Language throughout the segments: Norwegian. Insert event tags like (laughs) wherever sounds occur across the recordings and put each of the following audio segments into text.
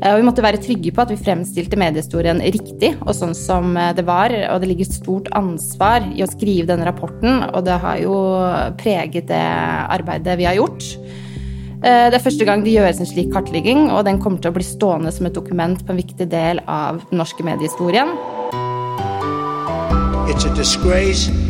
Og vi måtte være trygge på at vi fremstilte mediehistorien riktig og sånn som det var. Og det ligger stort ansvar i å skrive denne rapporten, og det har jo preget det arbeidet vi har gjort. Det er første gang det gjøres en slik kartlegging, og den kommer til å bli stående som et dokument på en viktig del av den norske mediehistorien. It's a disgrace.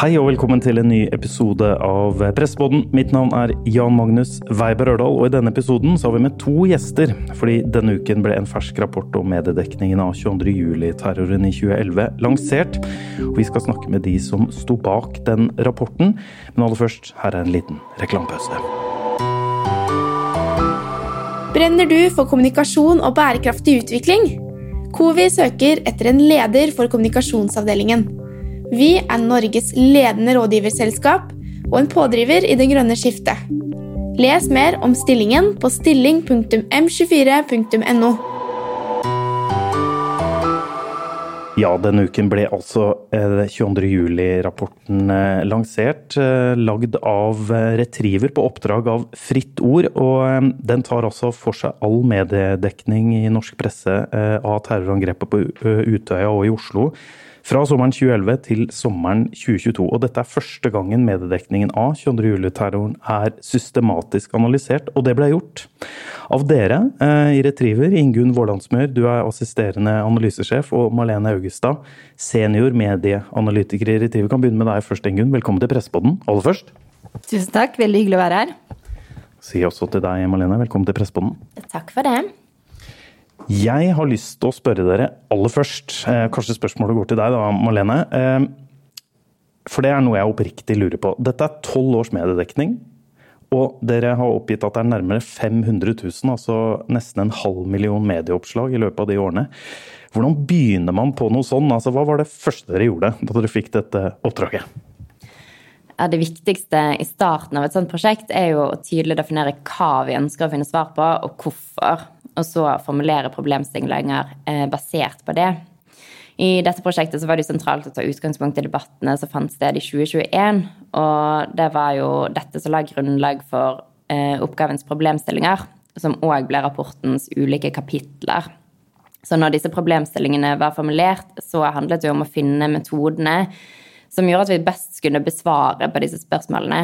Hei og velkommen til en ny episode av Pressepodden. Mitt navn er Jan Magnus Weiber Ørdal, og i denne episoden så har vi med to gjester. Fordi denne uken ble en fersk rapport om mediedekningen av 22. juli-terroren i 2011 lansert. Og vi skal snakke med de som sto bak den rapporten. Men aller først, her er en liten reklamepause. Brenner du for kommunikasjon og bærekraftig utvikling? Covi søker etter en leder for kommunikasjonsavdelingen. Vi er Norges ledende rådgiverselskap og en pådriver i det grønne skiftet. Les mer om stillingen på stilling.m24.no. Ja, denne uken ble altså 22. Eh, juli-rapporten eh, lansert. Eh, lagd av Retriever på oppdrag av Fritt Ord. Og den tar altså for seg all mediedekning i norsk presse av terrorangrepet på Utøya og i Oslo fra sommeren 2011 til sommeren 2022. Og dette er første gangen mediedekningen av 22. juli-terroren er systematisk analysert, og det ble gjort av dere eh, i Retriever. Ingunn Vårlandsmør, du er assisterende analysesjef, og Malene Augestad, senior medieanalytiker i Retriever. Kan begynne med deg først, Ingunn. Velkommen til Pressepodden aller først. Tusen takk, veldig hyggelig å være her. Si også til deg, Malene. Velkommen til Pressepodden. Takk for det. Jeg har lyst til å spørre dere aller først, eh, kanskje spørsmålet går til deg da, Malene. Eh, for det er noe jeg oppriktig lurer på. Dette er tolv års mediedekning. Og dere har oppgitt at det er nærmere 500 000, altså nesten en halv million medieoppslag i løpet av de årene. Hvordan begynner man på noe sånn? Altså, hva var det første dere gjorde da dere fikk dette oppdraget? Ja, det viktigste i starten av et sånt prosjekt er jo å tydelig definere hva vi ønsker å finne svar på, og hvorfor og så formulere problemstillinger eh, basert på det. I dette prosjektet så var det sentralt å ta utgangspunkt i debattene som fant sted i 2021. Og det var jo dette som la grunnlag for eh, oppgavens problemstillinger, som òg ble rapportens ulike kapitler. Så når disse problemstillingene var formulert, så handlet det om å finne metodene som gjorde at vi best kunne besvare på disse spørsmålene.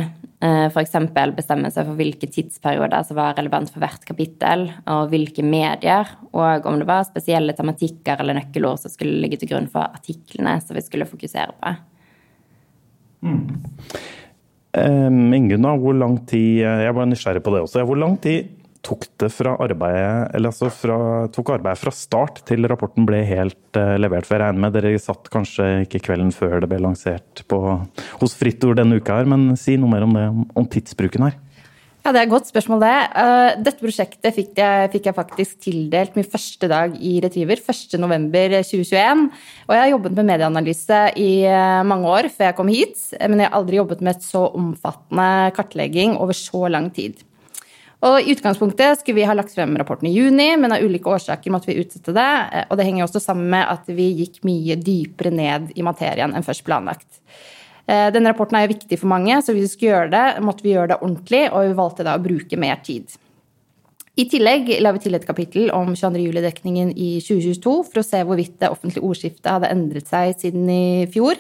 Eh, F.eks. bestemme seg for hvilke tidsperioder som var relevant for hvert kapittel, og hvilke medier, og om det var spesielle tematikker eller nøkkelord som skulle ligge til grunn for artiklene som vi skulle fokusere på. Mm. Um, Ingunn, hvor lang tid Jeg var nysgjerrig på det også. Hvor lang tid tok arbeidet, altså fra, tok arbeidet fra start til rapporten ble helt uh, levert? For jeg regner med dere satt kanskje ikke kvelden før det ble lansert på, hos Fritt Ord denne uka her, men si noe mer om det, om tidsbruken her. Ja, Det er et godt spørsmål, det. Uh, dette prosjektet fikk jeg, fikk jeg, faktisk tildelt min første dag i Retriever, 1.11.2021. Og jeg har jobbet med medieanalyse i uh, mange år før jeg kom hit, men jeg har aldri jobbet med et så omfattende kartlegging over så lang tid. Og I utgangspunktet skulle vi ha lagt frem rapporten i juni, men av ulike årsaker måtte vi utsette det. Eh, og det henger også sammen med at vi gikk mye dypere ned i materien enn først planlagt. Eh, denne rapporten er jo viktig for mange, så hvis vi skulle gjøre det, måtte vi gjøre det ordentlig, og vi valgte da å bruke mer tid. I tillegg la vi til et kapittel om 22. juli-dekningen i 2022 for å se hvorvidt det offentlige ordskiftet hadde endret seg siden i fjor.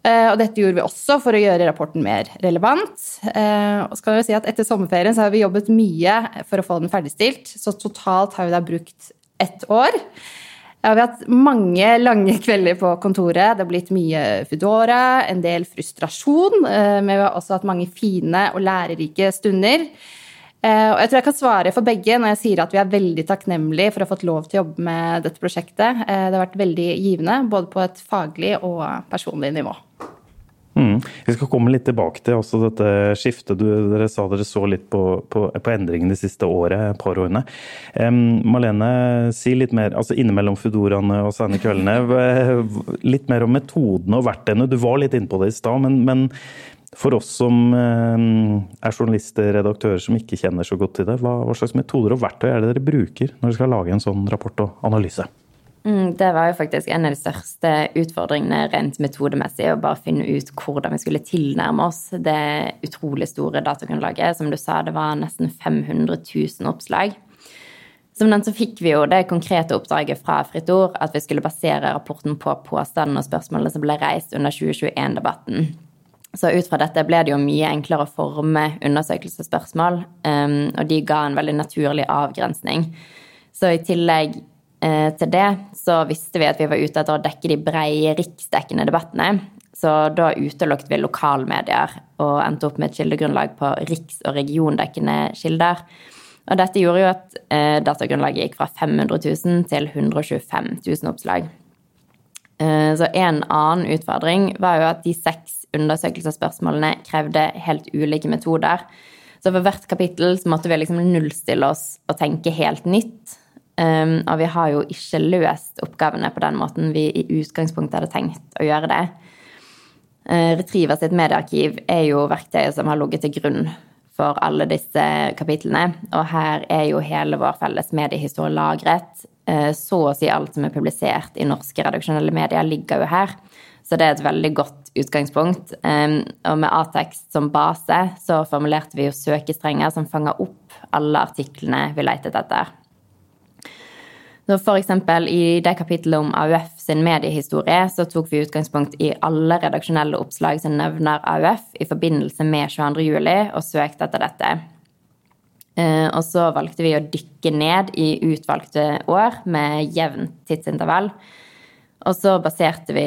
Eh, og dette gjorde vi også for å gjøre rapporten mer relevant. Eh, og skal vi si at Etter sommerferien så har vi jobbet mye for å få den ferdigstilt, så totalt har vi da brukt ett år. Ja, vi har hatt mange lange kvelder på kontoret. Det har blitt mye Foodora, en del frustrasjon. Eh, men vi har også hatt mange fine og lærerike stunder. Og jeg tror jeg kan svare for begge når jeg sier at vi er veldig takknemlige for å ha fått lov til å jobbe med dette prosjektet. Det har vært veldig givende, både på et faglig og personlig nivå. Mm. Vi skal komme litt tilbake til også dette skiftet. Du, dere sa dere så litt på, på, på endringene de siste året, par årene. Um, Malene, si litt mer, altså innimellom Fudoraene og sene kveldene, litt mer om metodene og verktøyene. Du var litt inne på det i stad, men, men For oss som er journalister, redaktører som ikke kjenner så godt til det, hva slags metoder og verktøy er det dere bruker når dere skal lage en sånn rapport og analyse? Mm, det var jo faktisk en av de største utfordringene rent metodemessig. Å bare finne ut hvordan vi skulle tilnærme oss det utrolig store datagrunnlaget. Som du sa, det var nesten 500 000 oppslag. Som den så fikk vi jo det konkrete oppdraget fra Fritt Ord at vi skulle basere rapporten på påstandene og spørsmålene som ble reist under 2021-debatten. Så ut fra dette ble det jo mye enklere å forme undersøkelsesspørsmål, um, og de ga en veldig naturlig avgrensning. Så i tillegg eh, til det så visste vi at vi var ute etter å dekke de breie riksdekkende debattene. Så da utelukket vi lokalmedier og endte opp med et kildegrunnlag på riks- og regiondekkende kilder. Og dette gjorde jo at eh, datagrunnlaget gikk fra 500 000 til 125 000 oppslag. Eh, så en annen utfordring var jo at de seks undersøkelsesspørsmålene krevde helt ulike metoder. Så for hvert kapittel så måtte vi liksom nullstille oss og tenke helt nytt. Um, og vi har jo ikke løst oppgavene på den måten vi i utgangspunktet hadde tenkt å gjøre det. Uh, Retriever sitt mediearkiv er jo verktøyet som har ligget til grunn for alle disse kapitlene. Og her er jo hele vår felles mediehistorie lagret. Eh, så å si alt som er publisert i norske redaksjonelle medier, ligger jo her. Så det er et veldig godt utgangspunkt. Og med A-tekst som base så formulerte vi jo søkestrenger som fanger opp alle artiklene vi letet etter. Så eksempel I det kapittelet om AUF sin mediehistorie så tok vi utgangspunkt i alle redaksjonelle oppslag som nevner AUF i forbindelse med 22. juli, og søkte etter dette. Eh, og så valgte vi å dykke ned i utvalgte år med jevnt tidsintervall. Og så baserte vi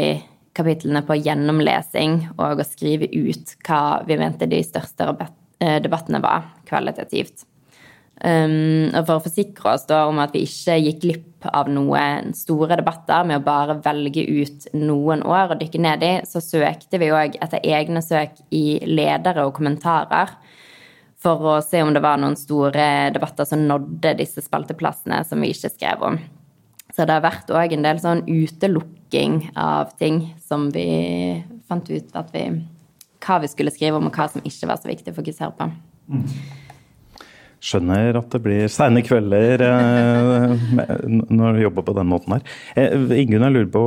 kapitlene på gjennomlesing og å skrive ut hva vi mente de største eh, debattene var kvalitativt. Um, og for å forsikre oss da om at vi ikke gikk glipp av noen store debatter med å bare velge ut noen år og dykke ned i, så søkte vi òg etter egne søk i ledere og kommentarer for å se om det var noen store debatter som nådde disse spalteplassene som vi ikke skrev om. Så det har vært òg en del sånn utelukking av ting som vi fant ut at vi Hva vi skulle skrive om, og hva som ikke var så viktig å fokusere på. Mm. Skjønner at det blir seine kvelder eh, når du jobber på den måten her. Eh, Ingunn, jeg lurer på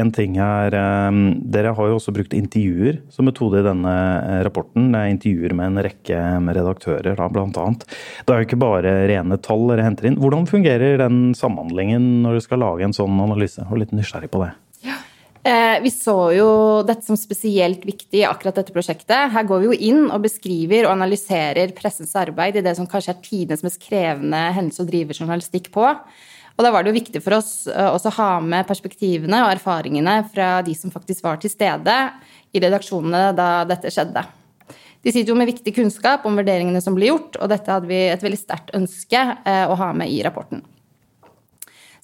en ting her. Eh, dere har jo også brukt intervjuer som metode i denne eh, rapporten. Det er intervjuer med en rekke redaktører, da, blant annet. Det er jo ikke bare rene tall dere henter inn. Hvordan fungerer den samhandlingen når du skal lage en sånn analyse? Jeg var litt nysgjerrig på det. Eh, vi så jo dette som spesielt viktig i akkurat dette prosjektet. Her går vi jo inn og beskriver og analyserer pressens arbeid i det som kanskje er tidenes mest krevende hendelse å drive journalistikk på. Og da var det jo viktig for oss eh, også å ha med perspektivene og erfaringene fra de som faktisk var til stede i redaksjonene da dette skjedde. De sitter jo med viktig kunnskap om vurderingene som ble gjort, og dette hadde vi et veldig sterkt ønske eh, å ha med i rapporten.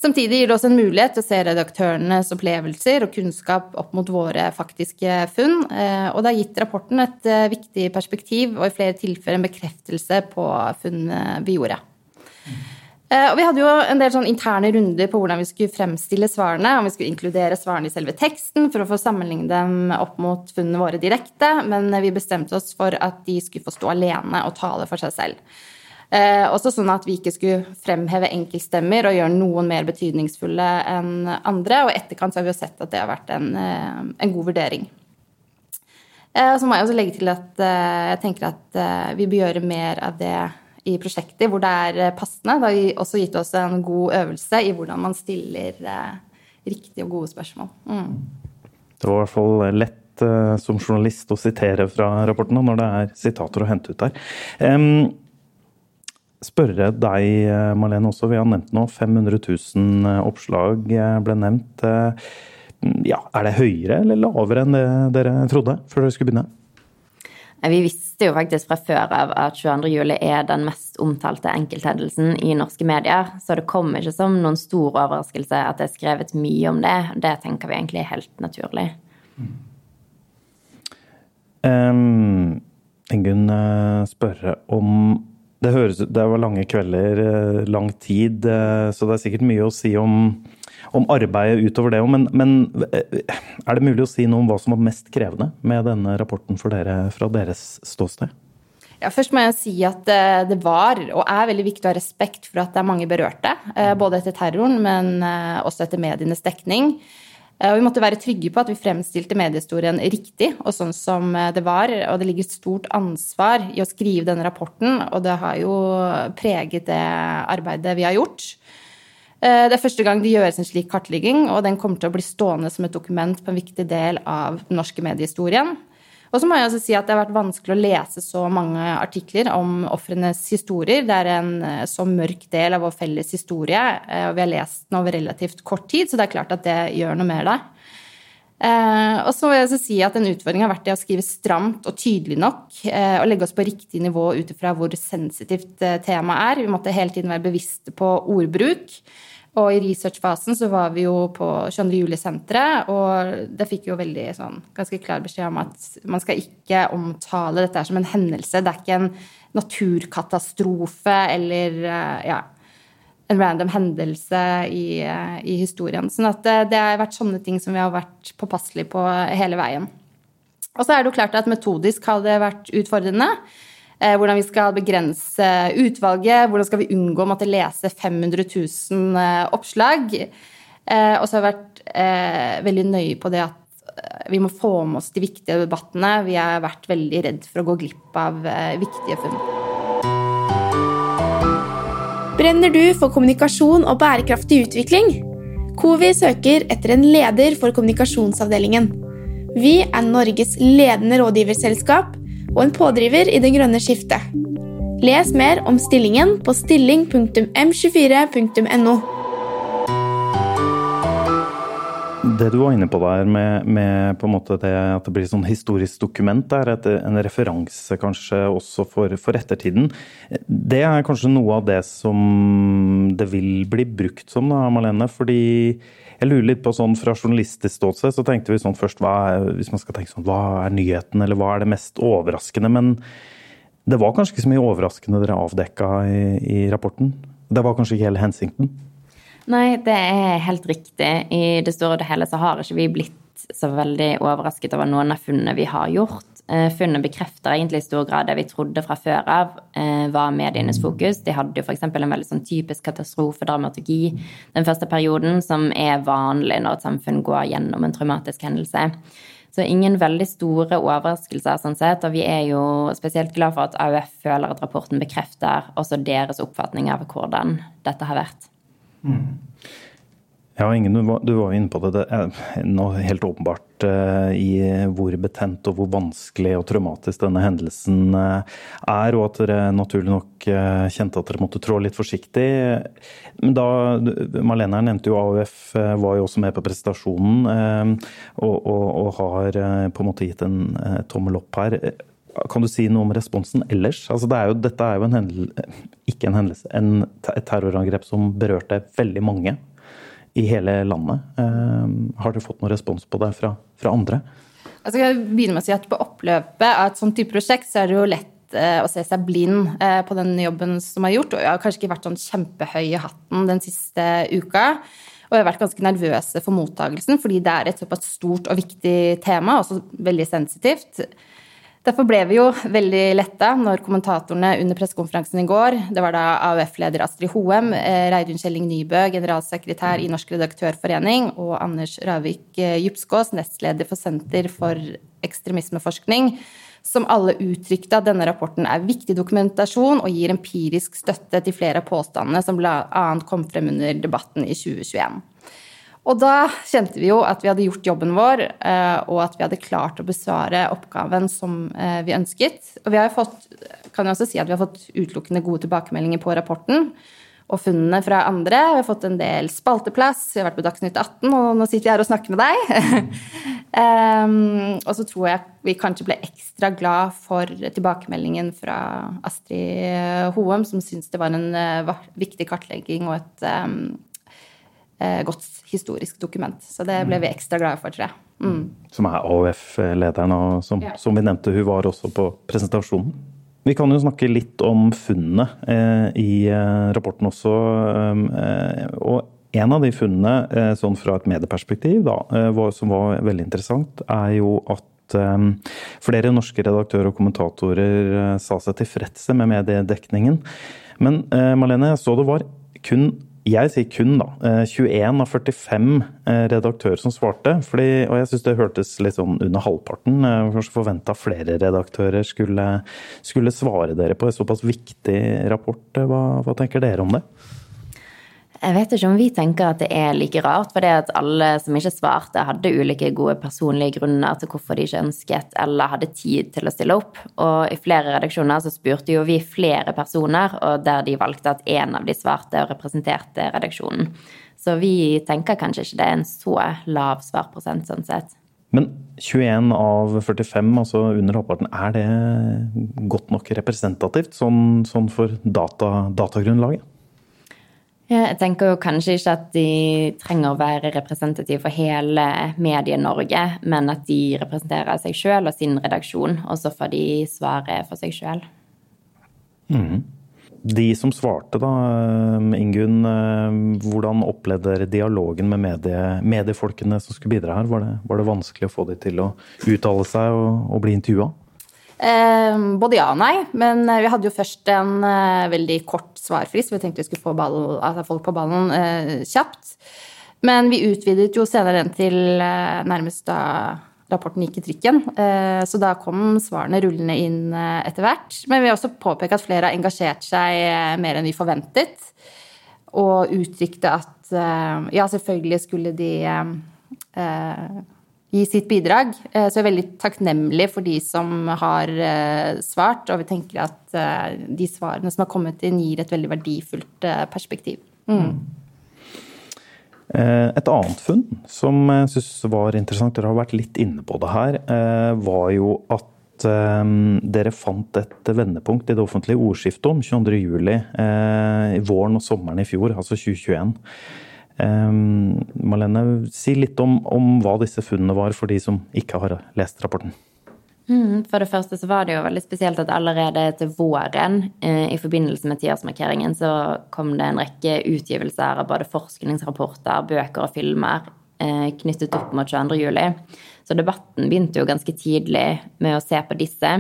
Samtidig gir det oss en mulighet til å se redaktørenes opplevelser og kunnskap opp mot våre faktiske funn. Eh, og det har gitt rapporten et eh, viktig perspektiv og i flere tilfeller en bekreftelse på funnene vi gjorde. Eh, og vi hadde jo en del sånn interne runder på hvordan vi skulle fremstille svarene. Om vi skulle inkludere svarene i selve teksten for å få sammenligne dem opp mot funnene våre direkte. Men vi bestemte oss for at de skulle få stå alene og tale for seg selv. Eh, også sånn at vi ikke skulle fremheve enkeltstemmer og gjøre noen mer betydningsfulle enn andre. Og etterkant så har vi jo sett at det har vært en, eh, en god vurdering. Eh, så må jeg også legge til at eh, jeg tenker at eh, vi bør gjøre mer av det i prosjekter hvor det er eh, passende. Det har også gitt oss en god øvelse i hvordan man stiller riktige og gode spørsmål. Mm. Det var i hvert fall lett som journalist å sitere fra rapporten når det er sitater å hente ut der. Um, spørre deg, Malene, Marlene, også. Vi har nevnt nå 500 000 eh, oppslag eh, ble nevnt. Ja, er det høyere eller lavere enn det dere trodde før dere skulle begynne? Vi visste jo faktisk fra før av at 22. juli er den mest omtalte enkelthendelsen i norske medier, så det kom ikke som noen stor overraskelse at det er skrevet mye om det. Det tenker vi egentlig er helt naturlig. Um, Ingunn spørre om det høres ut Det var lange kvelder, eh, lang tid, eh, så det er sikkert mye å si om om arbeidet utover det. Men, men, er det mulig å si noe om hva som var mest krevende med denne rapporten for dere fra deres ståsted? Ja, først må jeg si at det var og er veldig viktig å ha respekt for at det er mange berørte. Både etter terroren, men også etter medienes dekning. Og vi måtte være trygge på at vi fremstilte mediehistorien riktig og sånn som eh, det var. Og det ligger et stort ansvar i å skrive denne rapporten, og det har jo preget det arbeidet vi har gjort. Eh, det er første gang det gjøres en slik kartlegging, og den kommer til å bli stående som et dokument på en viktig del av den norske mediehistorien. Og så må jeg også si at det har vært vanskelig å lese så mange artikler om ofrenes historier. Det er en eh, så mørk del av vår felles historie, eh, og vi har lest den over relativt kort tid, så det er klart at det gjør noe med det. Eh, og så vil jeg også si at En utfordring har vært det å skrive stramt og tydelig nok og legge oss på riktig nivå ut ifra hvor sensitivt temaet er. Vi måtte hele tiden være bevisste på ordbruk. Og i researchfasen så var vi jo på 22. juli-senteret, og det fikk jo veldig sånn ganske klar beskjed om at man skal ikke omtale dette som en hendelse. Det er ikke en naturkatastrofe eller eh, ja, en random hendelse i, eh, i historien. Sånn at det, det, har vært sånne ting som vi har vært påpasselige på hele veien. Og så er det jo klart at metodisk har det vært utfordrende. Eh, hvordan vi skal begrense utvalget, hvordan skal vi unngå å måtte lese 500 000 eh, oppslag. Eh, og så har vi vært veldig nøye på det at vi må få med oss de viktige debattene. Vi har vært veldig redd for å gå glipp av viktige funn. Brenner du for kommunikasjon og bærekraftig utvikling? Covi søker etter en leder for kommunikasjonsavdelingen. Vi er Norges ledende rådgiverselskap og en pådriver i det grønne skiftet. Les mer om stillingen på stilling.m24.no. Det du var inne på der med, med på det at det blir sånn historisk dokument, der, et, en referanse kanskje også for, for, ettertiden. Det er kanskje noe av det som det vil bli brukt som, da, Malene. Fordi jeg lurer litt på sånn fra journalistisk ståsted, så tenkte vi sånn først hva hvis man skal tenke sånn, hva er nyheten, eller hva er det mest overraskende? Men det var kanskje ikke så mye overraskende dere avdekka i, i rapporten? Det var kanskje ikke hele hensikten? Nei, det er helt riktig. I det store og det hele så har ikke vi blitt så veldig overrasket over noen av funnene vi har gjort. Eh, funnet bekrefter egentlig i stor grad det vi trodde fra før av eh, var medienes fokus. De hadde jo f.eks. en veldig sånn typisk katastrofedramaturgi den første perioden, som er vanlig når et samfunn går gjennom en traumatisk hendelse. Så ingen veldig store overraskelser, sånn sett. Og vi er jo spesielt glad for at AUF føler at rapporten bekrefter også deres oppfatning av hvordan dette har vært. Mm. Ja, Ingen, du var, jo inne på det. Det er noe helt åpenbart i hvor betent og hvor vanskelig og traumatisk denne hendelsen uh, er, og at dere naturlig nok uh, kjente at dere måtte trå litt forsiktig. Men da, Malene nevnte jo AUF var jo også med på presentasjonen og, og, og, har på en måte gitt en tommel opp her. Kan du si noe om responsen ellers? Altså det er jo, dette er jo en hendelse, ikke en hendelse, en, et terrorangrep som berørte veldig mange i hele landet. Ehm, har dere fått noen respons på det fra, fra andre? Altså jeg begynner med å si at På oppløpet av et sånt type prosjekt så er det jo lett eh, å se seg blind eh, på den jobben som er gjort. Og jeg har kanskje ikke vært sånn kjempehøy i hatten den siste uka. Og jeg har vært ganske nervøse for mottagelsen, fordi det er et såpass stort og viktig tema, også veldig sensitivt. Derfor ble vi jo veldig letta når kommentatorene under pressekonferansen i går Det var da AUF-leder Astrid Hoem, eh, Reidun Kjelling Nybø, generalsekretær i Norsk redaktørforening, og Anders Ravik eh, Djupskås, nestleder for Senter for ekstremismeforskning, som alle uttrykte at denne rapporten er viktig dokumentasjon og gir empirisk støtte til flere av påstandene som bl.a. kom frem under debatten i 2021. Og da kjente vi jo at vi hadde gjort jobben vår, eh, og at vi hadde klart å besvare oppgaven som eh, vi ønsket. Og vi har fått, kan jeg også si at vi har fått utelukkende gode tilbakemeldinger på rapporten og funnene fra andre. Vi har fått en del spalteplass, vi har vært på Dagsnytt 18, og nå sitter jeg her og snakker med deg. um, (laughs) og så tror jeg vi kanskje ble ekstra glad for tilbakemeldingen fra Astrid Hoem, som syntes det var en uh, viktig kartlegging og et um, godt historisk dokument. Så det ble vi mm. ekstra glade for, tror jeg. Mm. Som er AUF-lederen, og som, ja. som, vi nevnte, hun var også på presentasjonen. Vi kan jo snakke litt om funnene eh, i eh, rapporten også. Eh, og en av de funnene sånn fra et medieperspektiv da, som var veldig interessant, er jo at flere norske redaktører og kommentatorer sa seg tilfredse med mediedekningen. Men Malene, jeg så det var kun jeg sier kun, da. 21 eh, av 45 eh, redaktører som svarte. Fordi, og jeg syns det hørtes litt sånn under halvparten. Jeg kanskje forventa flere redaktører skulle, skulle, svare dere på en såpass viktig rapport. Hva, hva tenker dere om det? Jeg vet ikke om vi tenker at det er like rart, for det at alle som ikke svarte, hadde ulike gode personlige grunner til hvorfor de ikke ønsket eller hadde tid til å stille opp. Og i flere redaksjoner så spurte jo vi flere personer, og der de valgte at én av de svarte og representerte redaksjonen. Så vi tenker kanskje ikke det er en så lav svarprosent sånn sett. Men 21 av 45, altså under halvparten, er det godt nok representativt sånn, sånn for data, datagrunnlaget? Jeg tenker jo kanskje ikke at de trenger å være representative for hele Medie-Norge, men at de representerer seg sjøl og sin redaksjon, og så får de svare for seg sjøl. Mm. De som svarte, da, Ingunn, hvordan opplevde dere dialogen med medie, mediefolkene som skulle bidra her? Var det, var det, vanskelig å få dem til å uttale seg og, og bli intervjua? Eh, både ja og nei, men eh, vi hadde jo først en eh, veldig kort svarfrist. Vi tenkte vi skulle få ball, altså folk på ballen eh, kjapt. Men vi utvidet jo senere den til nærmest da rapporten gikk i trykken. Så da kom svarene rullende inn etter hvert. Men vi har også påpekt at flere har engasjert seg mer enn vi forventet. Og uttrykte at ja, selvfølgelig skulle de gi sitt bidrag. Eh, så jeg er veldig takknemlig for de som har eh, svart, og vi tenker at eh, de svarene som har kommet inn, gir et veldig verdifullt perspektiv. Mm. Et annet funn som jeg syns var interessant, dere har vært litt inne på det her, var jo at dere fant et vendepunkt i det offentlige ordskiftet om 22.07. våren og sommeren i fjor, altså 2021. Um, Malene, si litt om, om, hva disse funnene var for de som ikke har lest rapporten. Mm, for det første så var det jo veldig spesielt at allerede til våren eh, i forbindelse med tiårsmarkeringen så kom det en rekke utgivelser av både forskningsrapporter, bøker og filmer eh, knyttet opp mot 22. juli. Så debatten begynte jo ganske tidlig med å se på disse.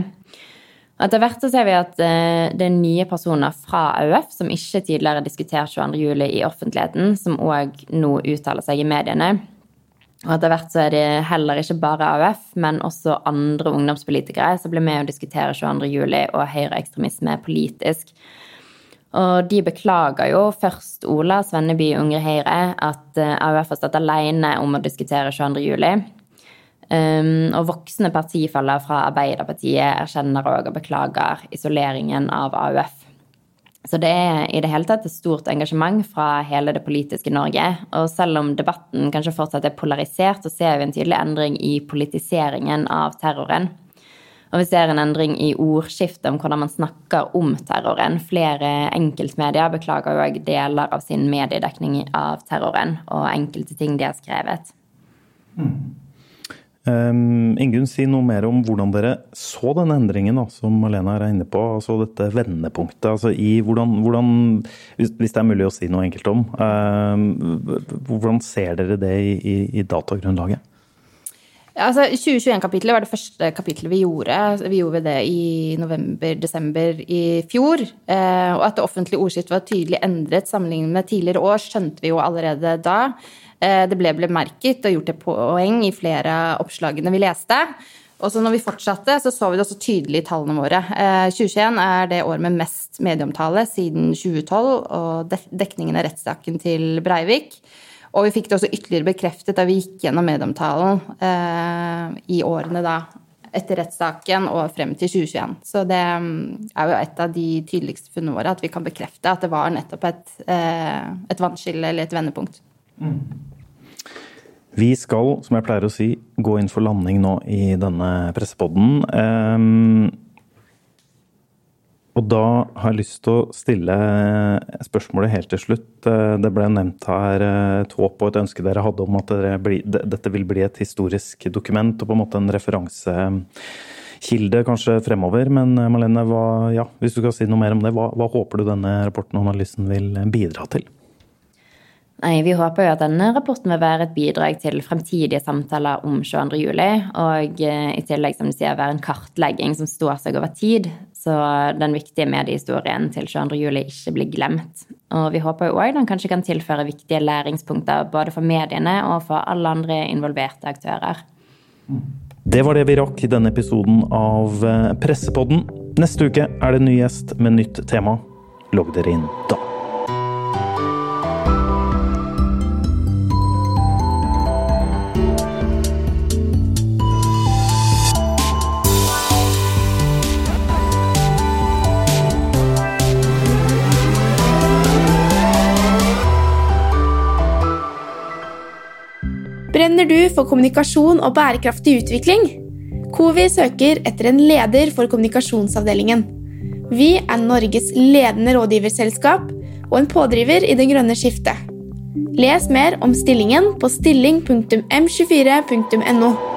Etter hvert så ser vi at eh, det er nye personer fra AUF som ikke tidligere diskutert 22.07 i offentligheten, som òg nå uttaler seg i mediene. Og etter hvert så er det heller ikke bare AUF, men også andre ungdomspolitikere som blir med å diskutere 22.07 og høyreekstremisme politisk. Og de beklager jo først Ola Svenneby Unge Høyre at eh, AUF har stått alene om å diskutere 22.07. Um, og voksne partifeller fra Arbeiderpartiet erkjenner òg og beklager isoleringen av AUF. Så det er i det hele tatt et stort engasjement fra hele det politiske Norge. Og selv om debatten kanskje fortsatt er polarisert, så ser vi en tydelig endring i politiseringen av terroren. Og vi ser en endring i ordskiftet om hvordan man snakker om terroren. Flere enkeltmedier beklager òg deler av sin mediedekning av terroren og enkelte ting de har skrevet. Mm. Um, Ingunn, si noe mer om hvordan dere så den endringen da, som Malena er inne på. altså Dette vendepunktet. altså i hvordan, hvordan hvis, det er mulig å si noe enkelt om. Um, hvordan ser dere det i, i, i datagrunnlaget? Altså, 2021-kapitlet var det første kapitlet vi gjorde. Vi gjorde det i november-desember i fjor. Eh, og at det offentlige ordskiftet var tydelig endret sammenlignet med tidligere år, skjønte vi jo allerede da. Eh, det ble bemerket og gjort et poeng i flere av oppslagene vi leste. Og så når vi fortsatte, så så vi det også tydelig i tallene våre. 2021 eh, er det år med mest medieomtale siden 2012, og dekningen av rettssaken til Breivik. Og vi fikk det også ytterligere bekreftet da vi gikk gjennom medieomtalen eh, i årene da etter rettssaken og frem til 2021. Så det mm, er jo et av de tydeligste funnene våre at vi kan bekrefte at det var nettopp et, et vannskille eller et vendepunkt. Vi skal, som jeg pleier å si, gå inn for landing nå i denne pressepodden. Um, og da har jeg lyst til å stille spørsmålet helt til slutt. Eh, det ble nevnt her eh, et håp og et ønske dere hadde om at blir, dette vil bli et historisk dokument og på en måte en referansekilde kanskje fremover. Men eh, Malene, hva, ja, hvis du kan si noe mer om det, hva, hva håper du denne rapporten og analysen vil bidra til? Nei, Vi håper jo at denne rapporten vil være et bidrag til fremtidige samtaler om 22. juli, og eh, i tillegg som du sier, være en kartlegging som står seg over tid, så den viktige mediehistorien til 22. juli ikke blir glemt. Og vi håper jo òg den kanskje kan tilføre viktige læringspunkter både for mediene og for alle andre involverte aktører. Det var det vi rakk i denne episoden av eh, Pressepodden. Neste uke er det en ny gjest med nytt tema. Logg dere inn da. Brenner du for kommunikasjon og bærekraftig utvikling? Covi søker etter en leder for kommunikasjonsavdelingen. Vi er Norges ledende rådgiverselskap og en pådriver i det grønne skiftet. Les mer om stillingen på stilling.m24.no.